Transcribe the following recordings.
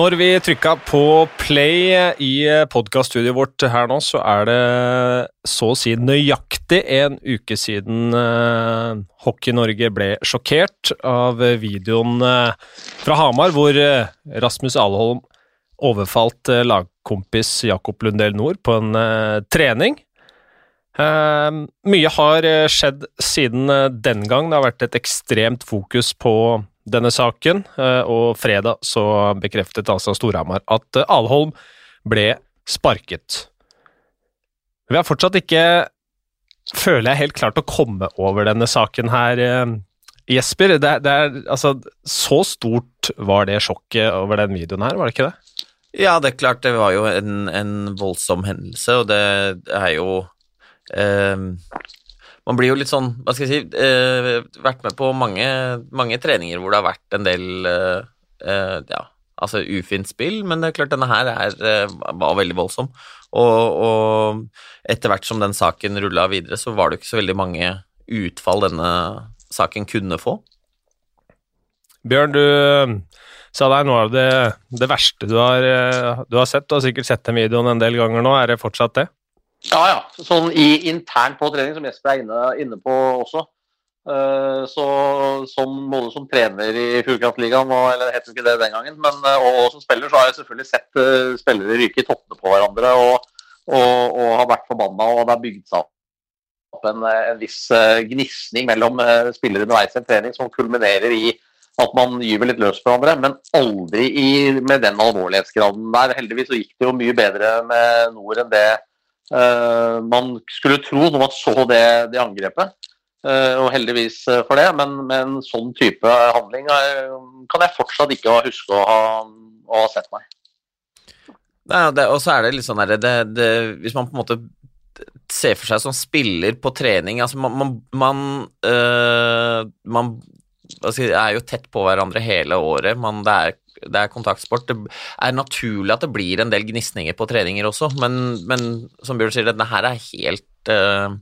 Når vi trykka på play i podkaststudioet vårt her nå, så er det så å si nøyaktig en uke siden uh, Hockey-Norge ble sjokkert av videoen uh, fra Hamar, hvor uh, Rasmus Alholm overfalt lagkompis Jakob Lundell Nord på en trening. mye har skjedd siden den gang. Det har vært et ekstremt fokus på denne saken, eh, og fredag så bekreftet altså Storhamar at eh, Alholm ble sparket. Vi har fortsatt ikke, føler jeg, helt klart å komme over denne saken her, eh, Jesper. Det, det er, altså, så stort var det sjokket over den videoen her, var det ikke det? Ja, det er klart det var jo en, en voldsom hendelse, og det er jo eh, man blir jo litt sånn, hva skal jeg si eh, Vært med på mange, mange, treninger hvor det har vært en del eh, eh, ja, altså ufint spill, men det er klart denne her er, eh, var veldig voldsom. Og, og, etter hvert som den saken rulla videre, så var det ikke så veldig mange utfall denne saken kunne få. Bjørn, du eh, sa er noe av det, det verste du har, du har sett. Du har sikkert sett den videoen en del ganger nå. Er det fortsatt det? Ja, ja. Sånn i, internt på trening, som Jesper er inne, inne på også. Uh, så som, Både som trener i Fjordkraftligaen, eller het ikke det den gangen, men, og, og, som spiller, så har jeg selvfølgelig sett uh, spillere ryke i toppene på hverandre og, og, og har vært forbanna, og det har bygd seg opp en, en viss gnisning mellom spillere underveis i en trening som kulminerer i at man gyver litt løs på hverandre, men aldri i, med den alvorlighetsgraden der. Heldigvis så gikk det jo mye bedre med Nord enn det Uh, man skulle tro når man så det, det angrepet, uh, og heldigvis eh, for det, men med en sånn type handling kan jeg fortsatt ikke huske å ha, å ha sett meg. Og så er det litt sånn her det, det, Hvis man på en måte ser for seg som spiller på trening altså Man, man, man, man altså, er jo tett på hverandre hele året. Man, det er det er kontaktsport. Det er naturlig at det blir en del gnisninger på treninger også, men, men som Bjørn sier, denne her er helt uh,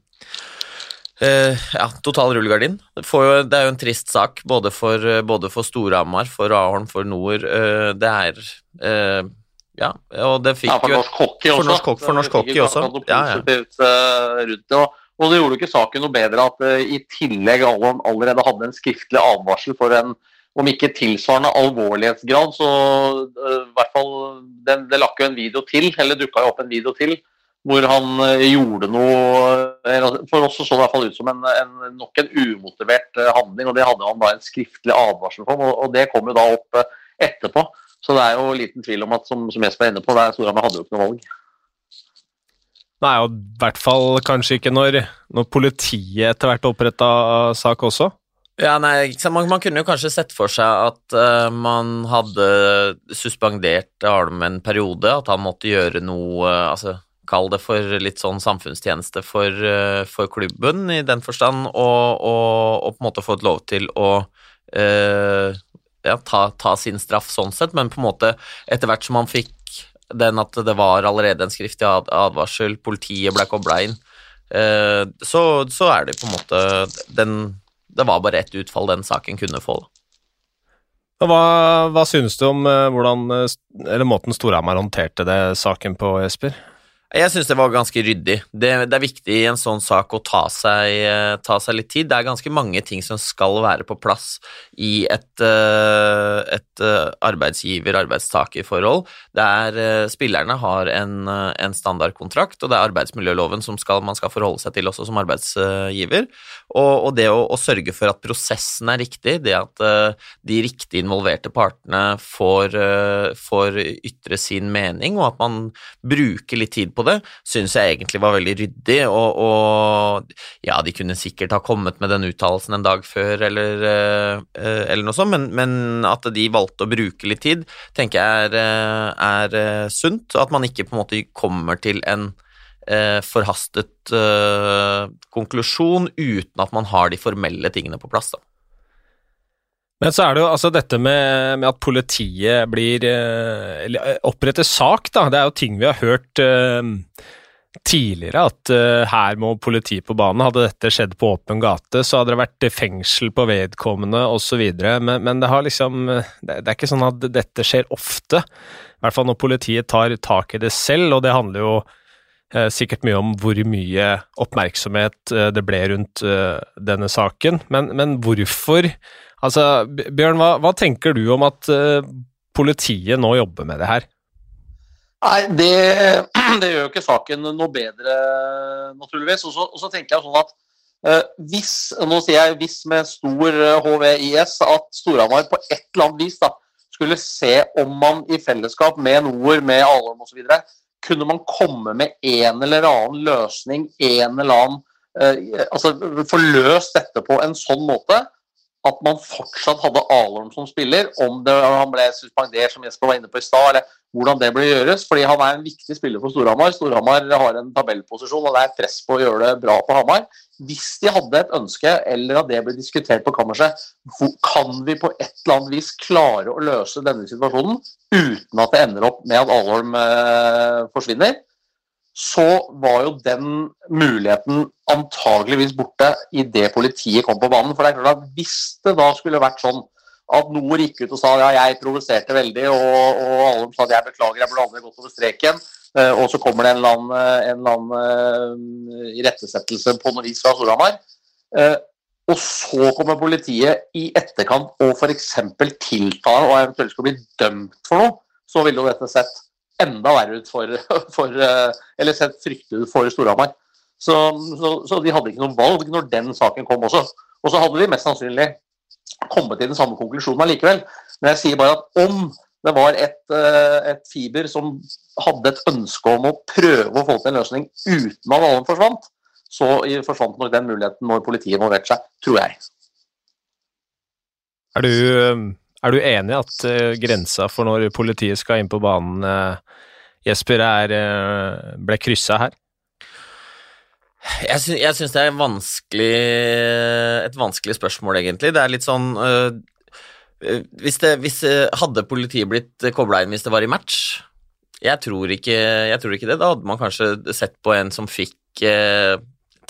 uh, ja, total rullegardin. Det, det, er jo en trist sak både for, både for Storhamar, for Aholm, for Nord. Uh, det er ja, og det fikk ja, for norsk hockey også. For norsk, for norsk hockey også. Ja, ja. Og, det gjorde jo ikke saken noe bedre at i tillegg Aholm allerede hadde en skriftlig advarsel for en om ikke tilsvarende alvorlighetsgrad, så uh, hvert fall Det, det lakk jo en video til, eller dukka jo opp en video til, hvor han uh, gjorde noe For oss så det i hvert fall ut som en, en, nok en umotivert handling, og det hadde han da en skriftlig advarsel for, og, og det kom jo da opp etterpå. Så det er jo liten tvil om at, som, som Jesper er inne på, det er Storhamar hadde jo ikke noe valg. Nei, og i hvert fall kanskje ikke når, når politiet etter hvert oppretta sak også. Ja, nei, man, man, kunne jo kanskje sett for seg at uh, man hadde suspendert Arnem en periode, at han måtte gjøre noe uh, altså Kall det for litt sånn samfunnstjeneste for, uh, for klubben, i den forstand, og, og, og, på en måte få et lov til å ja, ta, ta, sin straff sånn sett, men på en måte etter hvert som han fikk den at det var allerede en skriftlig advarsel, politiet ble kobla inn, så, så er det på en måte den det var bare ett utfall den saken kunne få. Hva, hva synes du om eh, hvordan, eh, eller måten Storhamar håndterte det saken på, Jesper? Jeg syns det var ganske ryddig. Det, det, er viktig i en sånn sak å ta seg, eh, ta seg, litt tid. Det er ganske mange ting som skal være på plass i et, eh, et eh, arbeidsgiver-arbeidstaker-forhold. Spillerne har en, en, standardkontrakt, og det er arbeidsmiljøloven som skal, man skal forholde seg til også som arbeidsgiver. Og, og det å, å, sørge for at prosessen er riktig, det at de riktig involverte partene får, får ytre sin mening, og at man bruker litt tid på på det, syns jeg egentlig var veldig ryddig. Og, og, ja, de kunne sikkert ha kommet med den uttalelsen en dag før, eller, eh, eller noe sånt, men, men, at de valgte å bruke litt tid, tenker jeg er, eh, er eh, sunt. At man ikke på en måte kommer til en forhastet konklusjon uten at man har de formelle tingene på plass. da. Men så er det jo altså dette med, med at politiet blir Eller oppretter sak, da. Det er jo ting vi har hørt uh, tidligere at uh, her må politiet på banen. Hadde dette skjedd på åpen gate, så hadde det vært fengsel på vedkommende osv. Men, men det har liksom det, det, er ikke sånn at dette skjer ofte. I hvert fall når politiet tar tak i det selv, og det handler jo sikkert mye om hvor mye oppmerksomhet det ble rundt denne saken. Men, men, hvorfor Altså, Bjørn, hva, hva tenker du om at politiet nå jobber med det her? Nei, det, det, gjør jo ikke saken noe bedre, naturligvis. Og så tenker jeg sånn at uh, hvis, nå sier jeg hvis med stor HVIS, eh, at Storhamar på et eller annet vis da, skulle se om man i fellesskap med Noer, med Alholm osv. kunne man komme med en eller annen løsning, en eller annen uh, altså Få løst dette på en sånn måte at man fortsatt hadde Alorm som spiller, om det, han ble suspendert, som Jesper var inne på i stad, eller hvordan det ble gjøres. fordi han er en viktig spiller for Storhamar. Storhamar har en tabellposisjon, og det er press på å gjøre det bra på Hamar. Hvis de hadde et ønske, eller at det ble diskutert på kammerset, kan vi på et eller annet vis klare å løse denne situasjonen uten at det ender opp med at Alholm eh, forsvinner? Så var jo den muligheten antageligvis borte idet politiet kom på banen. For det er klart at Hvis det da skulle vært sånn at Nord gikk ut og sa ja, jeg provoserte veldig, og, og alle sa at jeg beklager, jeg burde aldri gått over streken, eh, og så kommer det en eller annen, eh, uh, irettesettelse på noe vis fra Storhamar, og så kommer politiet i etterkant og f.eks. tiltaler og eventuelt skal bli dømt for noe, så ville jo dette sett enda verre ut for, for Eller sett fryktelig ut for Storhamar. Så, så, så, de hadde ikke noe valg når den saken kom også. Og så hadde de mest sannsynlig kommet til den samme konklusjonen allikevel. Men jeg sier bare at om det var et, eh, et, fiber som hadde et ønske om å prøve å få til en løsning uten at alle forsvant, så forsvant nok den muligheten når politiet involverte seg, tror jeg. Er du, eh, er du enig i at uh, grensa for når politiet skal inn på banen, uh, Jesper, er, uh, ble kryssa her? Jeg, sy syns det er vanskelig, et vanskelig spørsmål, egentlig. Det er litt sånn øh, hvis, det, hvis Hadde politiet blitt kobla inn hvis det var i match? Jeg tror, ikke, jeg tror, ikke, det. Da hadde man kanskje sett på en som fikk øh,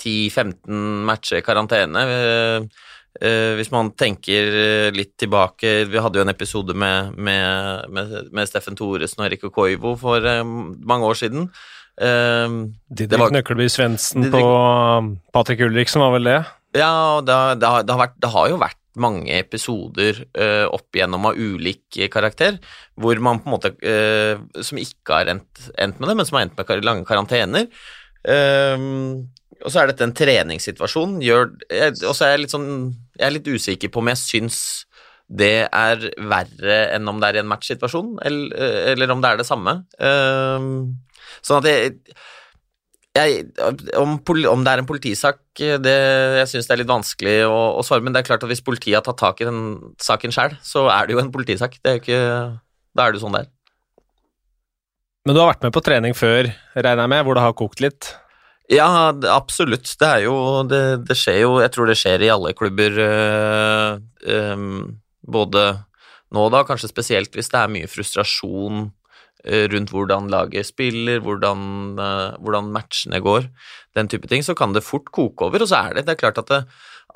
10-15 matcher karantene. Øh, hvis man tenker litt tilbake Vi hadde jo en episode med, med, med, med Steffen Thoresen og Erik Koivo for mange år siden Didrik var... Nøkkelby Svendsen på um, Patrick Ulriksen, var vel det? Ja, det, det, har, det, har vært, det, har, jo vært mange episoder uh, opp igjennom av ulik karakter, hvor man på en måte uh, Som ikke har endt, endt, med det, men som har endt med lange karantener. Uh, og så er dette en treningssituasjon. og så er jeg litt sånn Jeg er litt usikker på om jeg syns det er verre enn om det er i en matchsituasjon, eller, eller om det er det samme. Um, Sånn at jeg, jeg, om, om, det er en politisak, det, jeg syns det er litt vanskelig å, å, svare, men det er klart at hvis politiet har tatt tak i den saken sjøl, så er det jo en politisak. Er ikke, da er det jo sånn det er. Men du har vært med på trening før, regner jeg med, hvor det har kokt litt? Ja, absolutt. Det er jo det, det, skjer jo Jeg tror det skjer i alle klubber, øh, øh, både nå da, kanskje spesielt hvis det er mye frustrasjon Eh, rundt hvordan laget spiller, hvordan, uh, hvordan, matchene går, den type ting, så kan det fort koke over. Og så er det, det er klart at uh,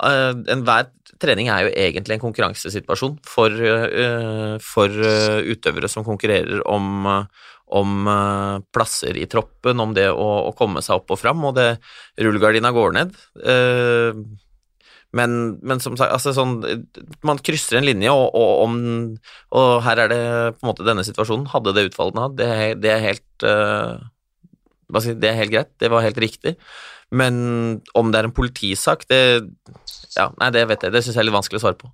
enhver trening er jo egentlig en konkurransesituasjon for, uh, for utøvere som konkurrerer om, om plasser i troppen, om det å, å, komme seg opp og fram, og det rullegardina går ned. Men, men, som sagt, altså sånn, man krysser en linje, og, og, om, og, her er det på en måte denne situasjonen. Hadde det utfallet den hadde, det, er helt uh, Det er helt greit, det var helt riktig. Men om det er en politisak, det ja, nei, det vet jeg, det syns jeg er litt vanskelig å svare på.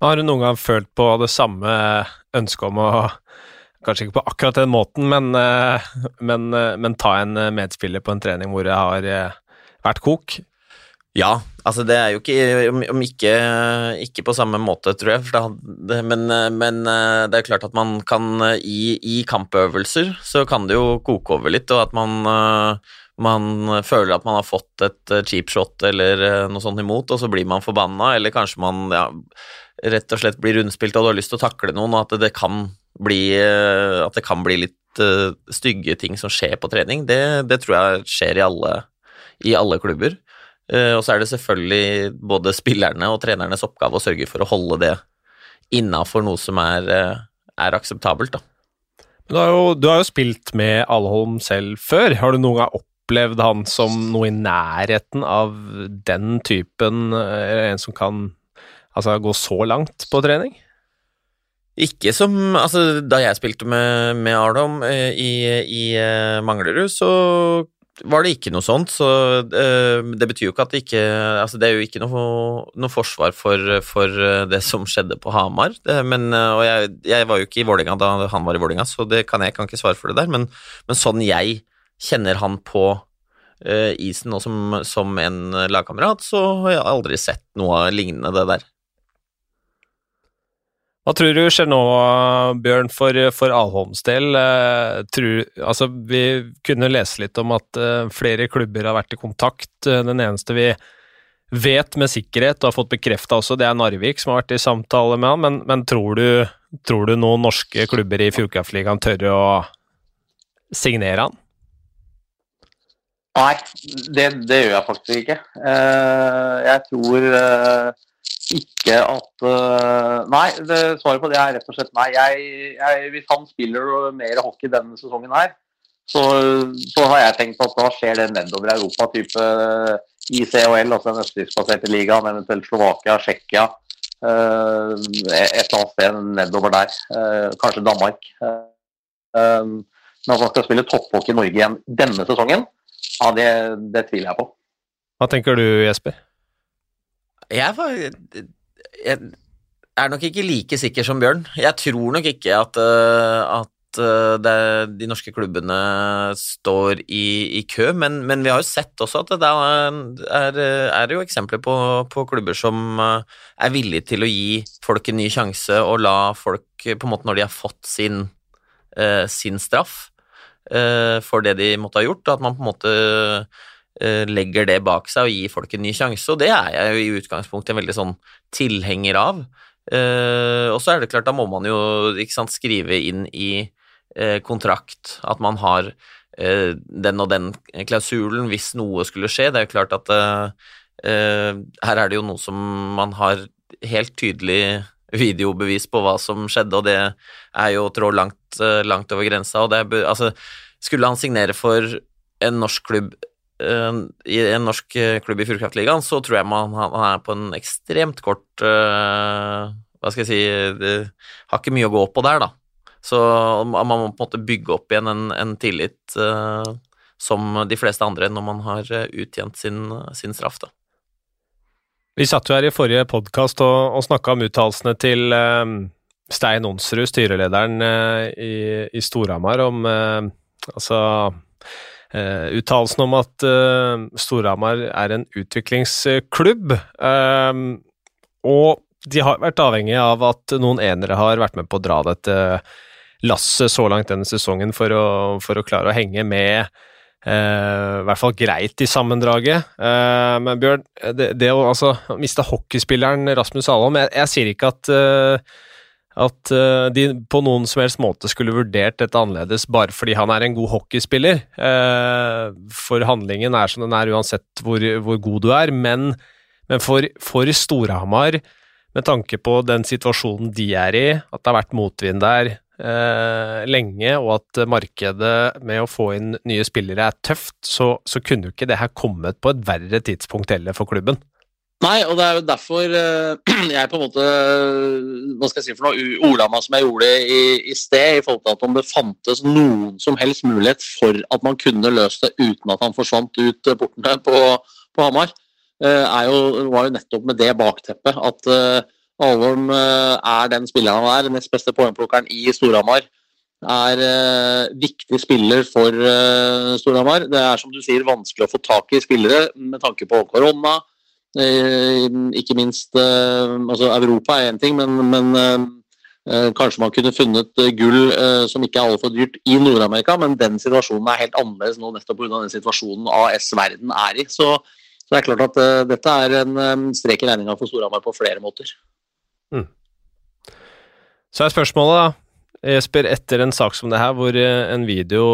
Har du noen gang følt på det samme ønsket om å Kanskje ikke på akkurat den måten, men, eh, men, eh, men ta en medspiller på en trening hvor det har vært kok? Ja, altså det er jo ikke Om ikke, ikke på samme måte, tror jeg. Det, men, men, eh, det er klart at man kan i, i, kampøvelser så kan det jo koke over litt, og at man, eh, man føler at man har fått et eh, cheap shot eller noe sånt imot, og så blir man forbanna, eller kanskje man ja, rett og slett blir rundspilt og du har lyst til å takle noen, og at det kan bli eh, At det kan bli litt uh, stygge ting som skjer på trening. Det, det tror jeg skjer i alle, i alle klubber. Uh, og så er det selvfølgelig både spillerne og trenernes oppgave å sørge for å holde det innafor noe som er, er akseptabelt, da. Du har, jo, du har jo spilt med Alholm selv før. Har du noen gang opplevd han som noe i nærheten av den typen, en som kan altså, gå så langt på trening? Ikke som Altså, da jeg spilte med, med Ardom eh, i, i eh, Manglerud, så var det ikke noe sånt, så det betyr jo ikke at det ikke Altså, det er jo ikke noe, noe forsvar for, for, det som skjedde på Hamar, det, men Og jeg, jeg, var jo ikke i Vålerenga da han var i Vålerenga, så det kan jeg kan ikke svare for det der, men, men sånn jeg kjenner han på uh, isen og som, som en lagkamerat, så har jeg aldri sett noe lignende det der. Hva tror du skjer nå, Bjørn, for, for Alholms del? Eh, altså, vi kunne lese litt om at uh, flere klubber har vært i kontakt. Eh, den eneste vi vet med sikkerhet og har fått bekrefta også, det er Narvik, som har vært i samtale med han. Men, men tror, du, tror, du, noen norske klubber i Fjordkraftligaen tør å signere han? Nei, det, det, gjør jeg faktisk ikke. Uh, jeg tror uh ikke at uh, Nei, svaret på det er rett og slett nei. Jeg, jeg, hvis han spiller mer hockey denne sesongen her, så, så, har jeg tenkt at da skjer det nedover Europa, type ICHL, altså den østerriksbaserte ligaen, eventuelt Slovakia, Tsjekkia. Et eller annet sted nedover der. Kanskje Danmark. men at man skal spille topphockey i Norge igjen denne sesongen, ja, det, det tviler jeg på. Hva tenker du, Jesper? Jeg var Jeg er nok ikke like sikker som Bjørn. Jeg tror nok ikke at, uh, at uh, det, de norske klubbene står i, i kø, men, men, vi har jo sett også at det er, er jo eksempler på, på klubber som uh, er villige til å gi folk en ny sjanse og la folk, på en måte når de har fått sin, sin straff for det de måtte ha gjort, at man på en måte Eh, legger det bak seg og gir folk en ny sjanse, og det er jeg jo i utgangspunktet en veldig sånn tilhenger av. Uh, og så er det klart, da må man jo sant, skrive inn i kontrakt at man har den og den klausulen hvis noe skulle skje. Det er jo klart at her er det jo noe som man har helt tydelig videobevis på hva som skjedde, og det er jo å trå langt, langt over grensa. Og det altså, skulle han signere for en norsk klubb Eh, i en norsk eh, klubb i Fjordkraftligaen, så tror jeg man, han er på en ekstremt kort Hva skal jeg si det, Har ikke mye å gå på der, da. Så man må på en måte bygge opp igjen en, en tillit som de fleste andre når man har uttjent sin, sin straff, da. Vi satt jo her i forrige podkast og, og snakka om uttalelsene til uh, Stein Onsrud, styrelederen i, i Storhamar, om altså Uh, Uttalelsen om at uh, Storhamar er en utviklingsklubb, uh, og de har vært avhengig av at noen enere har vært med på å dra dette lasset så langt denne sesongen for å, for å klare å henge med i hvert fall greit i sammendraget. men Bjørn, det, det å altså, miste hockeyspilleren Rasmus Alholm jeg, jeg, sier ikke at at uh, de på noen som helst måte skulle vurdert dette annerledes bare fordi han er en god hockeyspiller. For handlingen er som den er uansett hvor, hvor god du er, men, men for, for Storhamar, med tanke på den situasjonen de er i, at det har vært motvind der uh, lenge, og at markedet med å få inn nye spillere er tøft, så, så kunne jo ikke det her kommet på et verre tidspunkt heller for klubben. Nei, og det er jo derfor uh, jeg på en måte Hva skal jeg si for noe? Ola meg som jeg gjorde i, i sted, i forhold til at om det fantes noen som helst mulighet for at man kunne løst det uten at han forsvant ut portene på, på Hamar, er jo, var jo nettopp med det bakteppet at Alvorm uh, er den spilleren han er, nest beste poengplukkeren i Storhamar. Er uh, viktig spiller for uh, Storhamar. Det er som du sier vanskelig å få tak i spillere med tanke på korona Eh, ikke minst eh, altså Europa er én ting, men, men eh, kanskje man kunne funnet gull som ikke er altfor dyrt i Nord-Amerika, men den situasjonen er helt annerledes nå nettopp pga. den situasjonen AS-verden er i. Så, så, det er klart at dette er en strek i regninga for Storhamar på flere måter. Mm. Så er spørsmålet, da. Jesper, etter en sak som det her, hvor eh, en video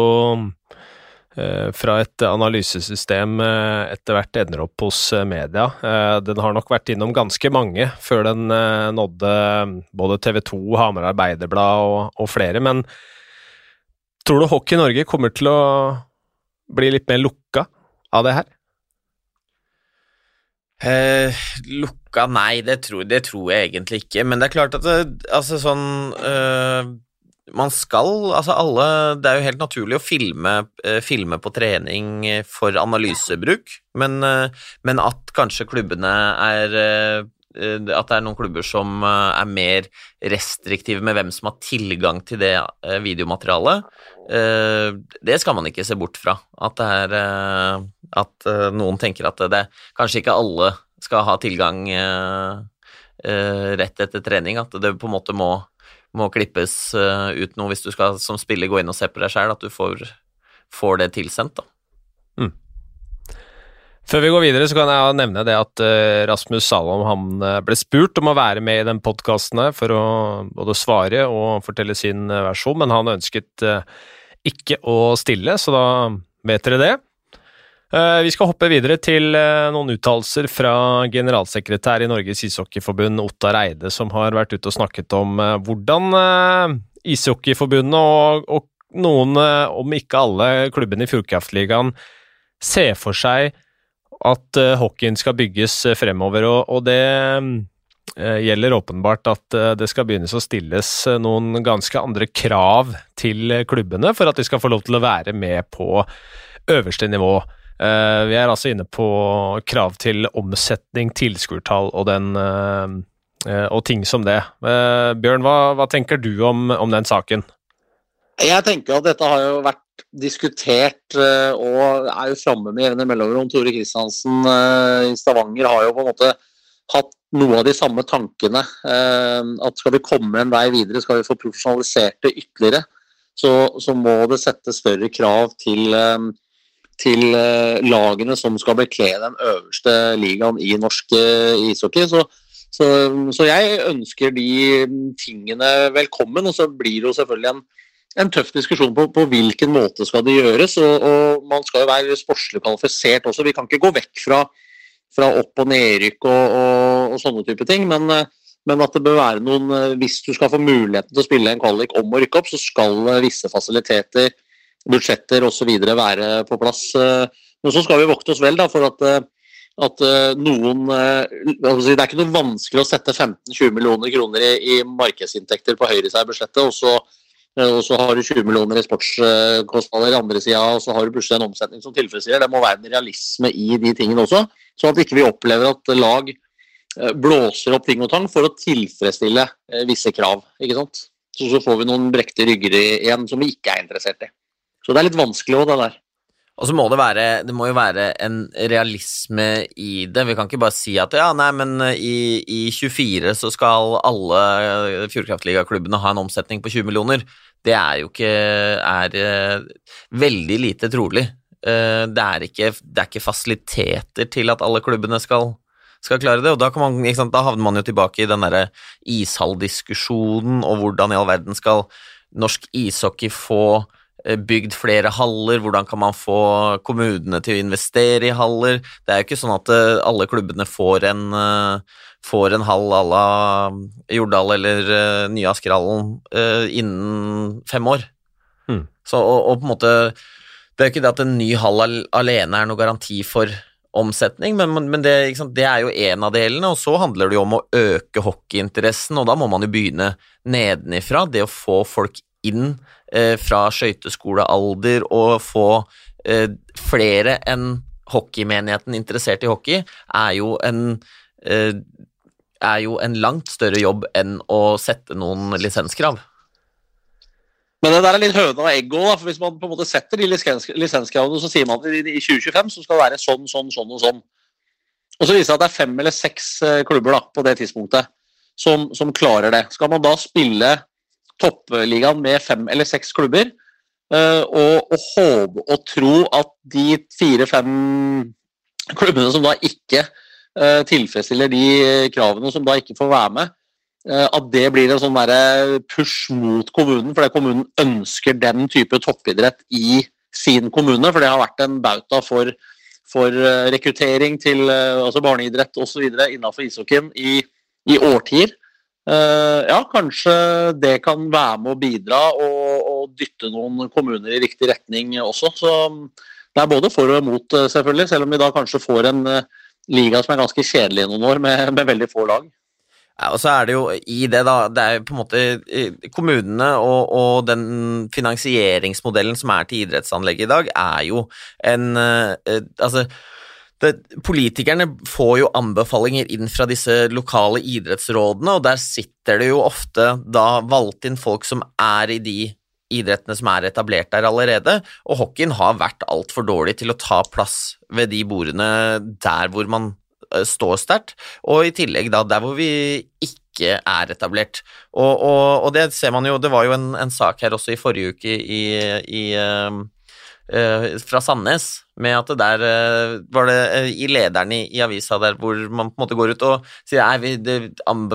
eh, fra et analysesystem eh, etter hvert ender opp hos media. Den har nok vært innom ganske mange før den nådde både TV 2, Hamar Arbeiderblad og, og flere, men tror du Hockey i Norge kommer til å bli litt mer lukka av det her? Eh, lukka Nei, det tror, det tror, jeg egentlig ikke. Men det er klart at det, altså sånn eh, Man skal Altså alle Det er jo helt naturlig å filme, eh, filme på trening for analysebruk, men, eh, men at kanskje klubbene er at det er noen klubber som er mer restriktive med hvem som har tilgang til det videomaterialet, det skal man ikke se bort fra. At er at noen tenker at det kanskje ikke alle skal ha tilgang uh, uh, rett etter trening. At det på en måte må, må klippes ut noe hvis du skal som spiller gå inn og se på deg sjøl, at du får, får, det tilsendt. da. Mm. Før vi går videre, så kan jeg nevne det at Rasmus Salom han ble spurt om å være med i den podkasten for å både svare og fortelle sin versjon, men han ønsket ikke å stille, så da vet dere det. Eh, vi skal hoppe videre til eh, noen uttalelser fra generalsekretær i Norges ishockeyforbund, Ottar Eide, som har vært ute og snakket om eh, hvordan ishockeyforbundet og, og noen, om ikke alle, klubbene i Fjordkraftligaen ser for seg at hockeyen skal bygges fremover, og, og det gjelder åpenbart at det skal begynnes å stilles noen ganske andre krav til klubbene for at de skal få lov til å være med på øverste nivå. Uh, vi er altså inne på krav til omsetning, tilskuertall og, den uh, og ting som det. Bjørn, hva, hva, tenker du om, om, den saken? Jeg tenker at dette har jo vært diskutert og er jo framme med jevne mellomrom. Tore Kristiansen i Stavanger har jo på en måte hatt noe av de samme tankene. At skal vi komme en vei videre, skal vi få profesjonalisert det ytterligere, så, så må det settes større krav til til eh, lagene som skal bekle den øverste ligaen i norsk eh, ishockey. Så, så, så, jeg ønsker de tingene velkommen. Og så blir det jo selvfølgelig en, en tøff diskusjon på, på, hvilken måte skal det gjøres. Og, og man skal jo være sportslig kvalifisert også. Vi kan ikke gå vekk fra, fra opp- og nedrykk og, og, og, sånne type ting. Men, men at det bør være noen Hvis du skal få muligheten til å spille en kvalik om å rykke opp, så skal visse fasiliteter budsjetter osv. være på plass. Eh, men så skal vi vokte oss vel da, for at, eh, at noen noen Det er ikke noe vanskelig å sette 15-20 millioner kroner i, i markedsinntekter på høyresida-budsjettet, og, så, og så har du 20 millioner i sportskostnader i andre sida, og så har du plutselig en omsetning som tilfredsstiller. Det må være en realisme i de tingene også, sånn at ikke vi opplever at lag blåser opp ting og tang for å tilfredsstille visse krav. ikke sant? Så får vi noen brekte rygger igjen som vi ikke er interessert i. Så det er litt vanskelig òg, det der. Og så må det være Det må jo være en realisme i det. Vi kan ikke bare si at ja, nei, men eh, i, i 24 så skal alle Fjordkraftligaklubbene ha en omsetning på 20 millioner. Det er jo ikke er uh, veldig lite trolig. Uh, det, er ikke, det, er ikke, fasiliteter til at alle klubbene skal, skal klare det. Og da, man, sant, da havner man jo tilbake i den derre ishalldiskusjonen og hvordan i all verden skal norsk ishockey få Eh, bygd flere haller, hvordan kan man få kommunene til å investere i haller? Det er jo ikke sånn at eh, alle klubbene får en, eh, får en hall à la Jordal eller Nye Askerhallen innen fem år. Mm. Så, og, og, på en måte Det er jo ikke det at en ny hall alene er noe garanti for omsetning, men, men det, det, er jo en av delene. Og så handler det jo om å øke hockeyinteressen, og da må man jo begynne nedenifra. Det å få folk inn eh, fra skøyteskolealder og få eh, flere enn hockeymenigheten interessert i hockey, er jo en eh, er jo en langt større jobb enn å sette noen lisenskrav. Men det der er litt høna og egget òg, for hvis man på en måte setter de lisenskravene, så sier man at i 2025 så skal det være sånn, sånn, sånn og sånn. Og så viser det at det er fem eller seks klubber da, på det tidspunktet som, som klarer det. Skal man da spille toppligaen med fem eller seks klubber. Eh, og, og håpe og tro at de fire-fem klubbene som da ikke eh, tilfredsstiller de kravene, som da ikke får være med, eh, at det blir en sånn push mot kommunen, fordi kommunen ønsker den type toppidrett i sin kommune. For det har vært en bauta for, for rekruttering til altså barneidrett osv. innenfor ishockeyen i, i årtier. Uh, ja, kanskje det kan være med å bidra og, og, dytte noen kommuner i riktig retning også. Så det er både for og imot, selvfølgelig, selv om vi da kanskje får en uh, liga som er ganske kjedelig i noen år, med, med veldig få lag. Ja, og så er det jo i det, da Det er jo på en måte Kommunene og, og, den finansieringsmodellen som er til idrettsanlegg i dag, er jo en eh, Altså det, politikerne får jo anbefalinger inn fra disse lokale idrettsrådene, og der sitter det jo ofte da valgt inn folk som er i de idrettene som er etablert der allerede, og hockeyen har vært altfor dårlig til å ta plass ved de bordene der hvor man eh, står sterkt, og i tillegg da der hvor vi ikke er etablert. Og, og, og det ser man jo, det var jo en, en, sak her også i forrige uke i, i uh, uh, fra Sandnes, med at det der uh, var det i lederen i, i, avisa der hvor man på en måte går ut og sier nei, vi,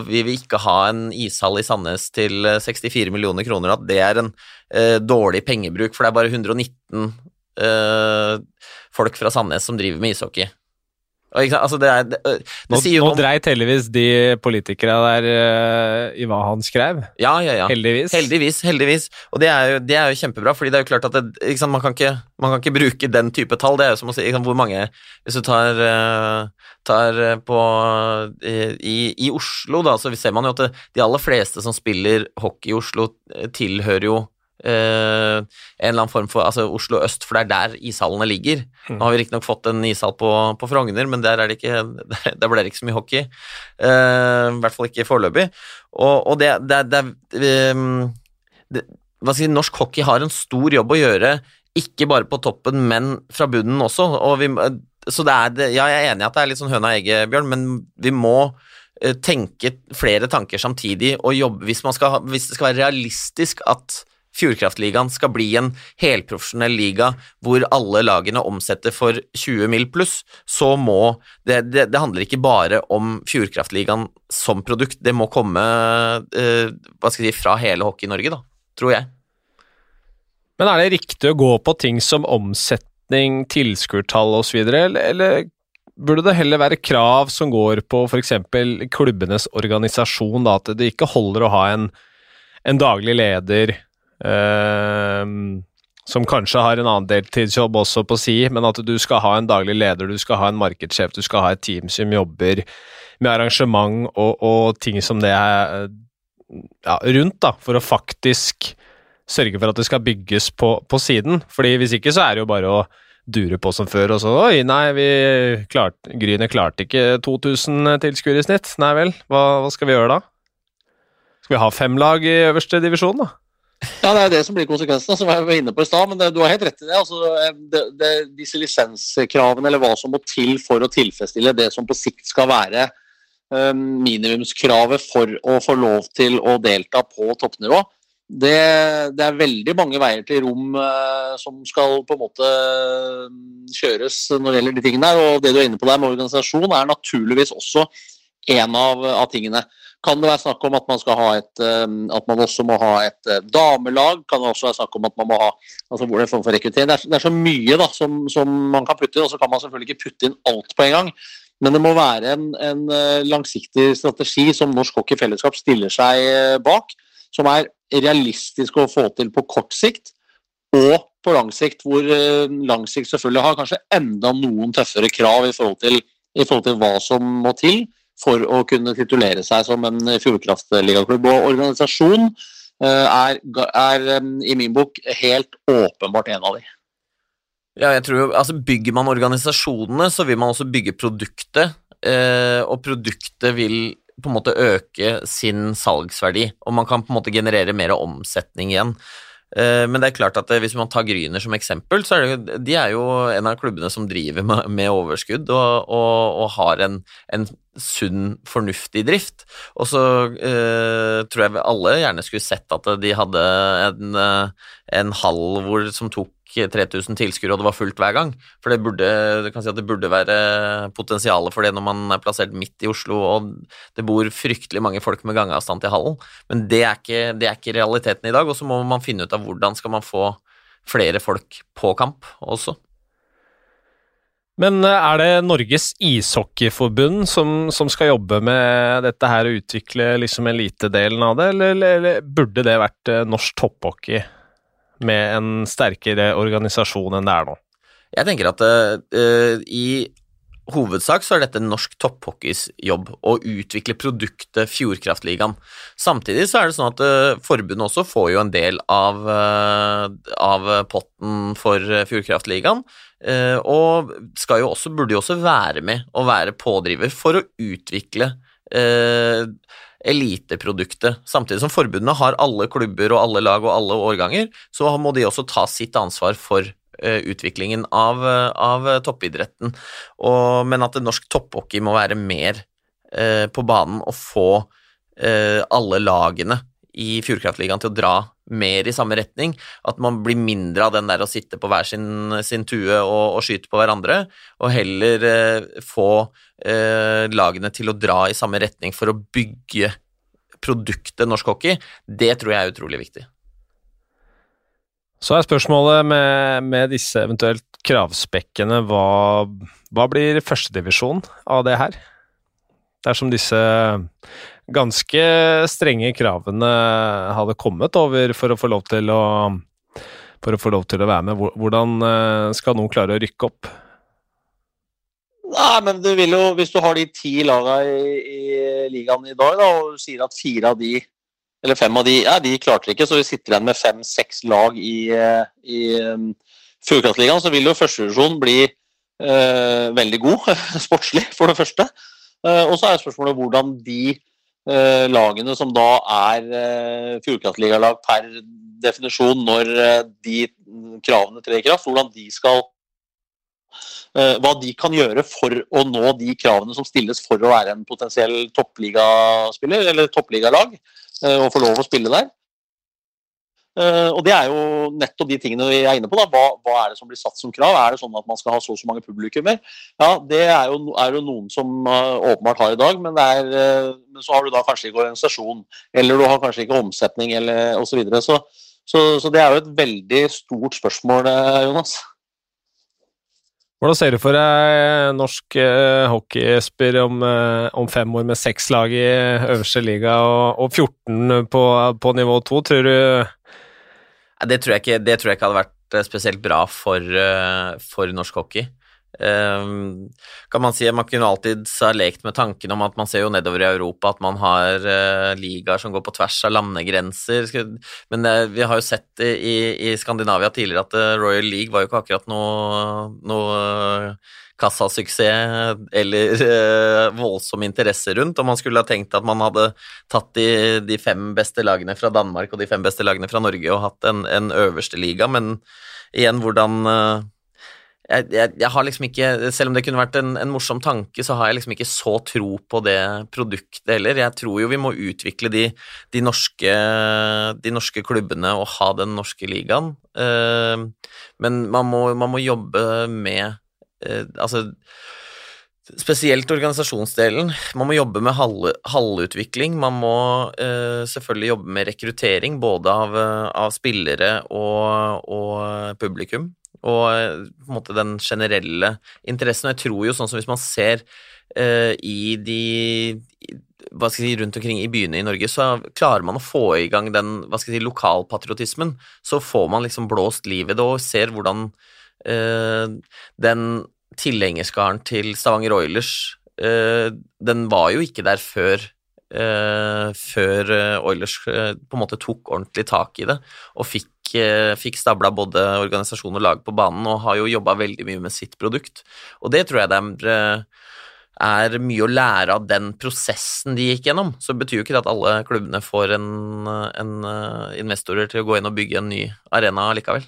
vi vil ikke ha en ishall i Sandnes til 64 millioner kroner, at det er en dårlig pengebruk, for det er bare 119 folk fra Sandnes som driver med ishockey. Altså det er, det, det nå, nå dreit heldigvis de politikere der uh, i hva han skrev. Ja, ja, ja. Heldigvis. Heldigvis, heldigvis. Og det er, jo, det er jo kjempebra, fordi det er jo klart at det, man, kan ikke, man, kan ikke, bruke den type tall. Det er jo som å si hvor mange Hvis du tar, uh, tar på i, i, Oslo, da, så ser man jo at de aller fleste som spiller hockey i Oslo, tilhører jo en eller annen form for altså Oslo øst, for det er der ishallene ligger. Mm. Nå har vi riktignok fått en ishall på, på, Frogner, men der, er det ikke, der ble det ikke så mye hockey. Uh, I hvert fall ikke foreløpig. Og, og det, det, det, um, det hva skal jeg si, Norsk hockey har en stor jobb å gjøre, ikke bare på toppen, men fra bunnen også. Vi, så det er, ja, jeg er enig i at det er litt sånn høna og egget, Bjørn, men vi må tenke flere tanker samtidig og jobbe hvis, skal, hvis det skal være realistisk at Fjordkraftligaen skal bli en helprofesjonell liga hvor alle lagene omsetter for 20 mil pluss, så må det, det, det handler ikke bare om Fjordkraftligaen som produkt, det må komme eh, hva skal jeg si, fra hele Hockey-Norge, da, tror jeg. Men er det riktig å gå på ting som omsetning, tilskuertall osv., eller, eller burde det heller være krav som går på f.eks. klubbenes organisasjon, da, at det ikke holder å ha en, en daglig leder som kanskje har en annen deltidsjobb også på si, men at du skal ha en daglig leder, du skal ha en markedssjef, du skal ha et team som jobber med arrangement og, og ting som det er ja, rundt, da, for å faktisk sørge for at det skal bygges på, på siden. Fordi hvis ikke så er det jo bare å dure på som før, og så Oi, nei, vi klart, Grynet klarte ikke 2000 tilskuere i snitt. Nei vel, hva, hva, skal vi gjøre da? Skal vi ha fem lag i øverste divisjon, da? Ja, det er det som blir konsekvensen, som jeg var inne på i stad. Men det, du har helt rett i det. Altså, det, det. Disse lisenskravene, eller hva som må til for å tilfredsstille det som på sikt skal være um, minimumskravet for å få lov til å delta på toppnivå, det, det er veldig mange veier til rom uh, som skal på en måte kjøres når det gjelder de tingene. Og det du er inne på der med organisasjon, er naturligvis også en av, av tingene. Kan det være snakk om at man, skal ha et, ehm, at man også må ha et eh, damelag? Kan det også være snakk om at man må ha altså hvor det er form for rekruttering? Det det er, så mye da, som, som, man kan putte inn, og så kan man selvfølgelig ikke putte inn alt på en gang. Men det må være en, en eh, langsiktig strategi som Norsk Hockey Fellesskap stiller seg eh, bak. Som er realistisk å få til på kort sikt og på lang sikt. Hvor lang sikt selvfølgelig har kanskje enda noen tøffere krav i forhold til, i forhold til hva som må til for å kunne titulere seg som en Fjordkraftligaklubb. Og organisasjon eh, er, er, i min bok helt åpenbart en av de. Ja, jeg tror altså Bygger man organisasjonene, så vil man også bygge produktet, eh, og produktet vil på en måte øke sin salgsverdi, og man kan på en måte generere mer omsetning igjen. Eh, men det er klart at hvis man tar Gryner som eksempel, så er det, de er jo en av klubbene som driver med, med overskudd og, og, og har en, en, sunn, fornuftig drift. Og så eh, tror jeg alle gjerne skulle sett at de hadde en, eh, en hall hvor, som tok 3000 tilskuere, og det var fullt hver gang. For det burde, si det burde være potensialet for det når man er plassert midt i Oslo, og det bor fryktelig mange folk med gangavstand til hallen. Men det er ikke, det er ikke realiteten i dag, og så må man finne ut av hvordan skal man få flere folk på kamp også. Men eh, er det Norges ishockeyforbund som, som, skal jobbe med dette her og utvikle liksom elitedelen av det, eller, eller, burde det vært eh, norsk topphockey med en sterkere organisasjon enn det er nå? Jeg tenker at uh, i hovedsak så er dette norsk topphockeys jobb å utvikle produktet Fjordkraftligaen. Samtidig så er det sånn at uh, forbundet også får jo en del av, uh, av potten for Fjordkraftligaen. Uh, og skal jo også, burde jo også være med og være pådriver for å utvikle eliteproduktet. Samtidig som forbundene har alle klubber og alle lag og alle årganger, så må de også ta sitt ansvar for Eh, utviklingen av, eh, av toppidretten. Og, men at norsk topphockey må være mer eh, på banen og få eh, alle lagene i Fjordkraftligaen til å dra mer i samme retning. At man blir mindre av den der å sitte på hver sin, sin tue og, og, skyte på hverandre, og heller eh, få eh, lagene til å dra i samme retning for å bygge produktet norsk hockey. Det tror jeg er utrolig viktig. Så er spørsmålet med, med disse eventuelt kravspekkene hva, hva blir førstedivisjon av det her? Dersom disse ganske strenge kravene hadde kommet over for å få lov til å, å, få lov til å være med, hvordan eh, skal noen klare å rykke opp? Nei, men du vil jo, Hvis du har de ti lagene i, i ligaen i dag, da, og sier at fire av de eller fem av de ja, de klarte ikke, så vi sitter igjen med fem-seks lag i, i um, Fjordkraftligaen. Så vil jo førstedivisjon bli uh, veldig god sportslig, for det første. Uh, og så er spørsmålet hvordan de lagene som da er eh, Fjordkraftligalag per definisjon når de kravene trer i kraft, hvordan de skal hva de kan gjøre for å nå de kravene som stilles for å være en potensiell toppligaspiller eller toppligalag. Eh, og få lov å spille der. Uh, og Det er jo nettopp de tingene vi er inne på. da, hva, hva, er det som blir satt som krav? Er det sånn at man skal ha så og så mange publikummer? Ja, Det er jo, er jo noen som uh, åpenbart har i dag, men, er, uh, men, så har du da kanskje ikke organisasjon. Eller du har kanskje ikke omsetning, eller osv. Så, videre. så, så Så det er jo et veldig stort spørsmål, Jonas. Hvordan ser du for deg norsk uh, hockey, Esper, om, om, fem år med seks lag i øverste liga og, og 14 på, på, nivå to, tror du det tror, ikke, det tror, jeg ikke, hadde vært eh, spesielt bra for, uh, for norsk hockey. Um, kan man si Man kunne alltid ha lekt med tanken om at man ser jo nedover i Europa at man har uh, ligaer som går på tvers av landegrenser. Men uh, vi har jo sett i, i Skandinavia tidligere at uh, Royal League var jo ikke akkurat noe, noe kassasuksess eller voldsom interesse rundt. Og man skulle ha tenkt at man hadde tatt de, de, fem beste lagene fra Danmark og de fem beste lagene fra Norge og hatt en, en øverste liga, men igjen hvordan jeg, jeg, jeg, har liksom ikke Selv om det kunne vært en, en, morsom tanke, så har jeg liksom ikke så tro på det produktet heller. Jeg tror jo vi må utvikle de, de, norske, de norske, klubbene og ha den norske ligaen. Uh, men man må, man må, jobbe med uh, Altså Spesielt organisasjonsdelen. Man må jobbe med halvutvikling. Man må uh, selvfølgelig jobbe med rekruttering, både av, av spillere og, og publikum og eh, på en måte den generelle interessen. Og jeg tror jo sånn som hvis man ser uh, i de hva skal jeg si, rundt omkring i byene i Norge, så klarer man å få i gang den hva skal jeg si, lokalpatriotismen. Så får man liksom blåst livet og ser hvordan uh, den tilhengerskaren til Stavanger Oilers uh, Den var jo ikke der før Uh, før Oilers på en måte tok ordentlig tak i det og fikk fikk stabla både organisasjon og lag på banen, og har jo jobba veldig mye med sitt produkt. Og det tror jeg det er, eh, er mye å lære av den prosessen de gikk gjennom. Så det betyr jo ikke at alle klubbene får en, en eh, investorer til å gå inn og bygge en ny arena likevel.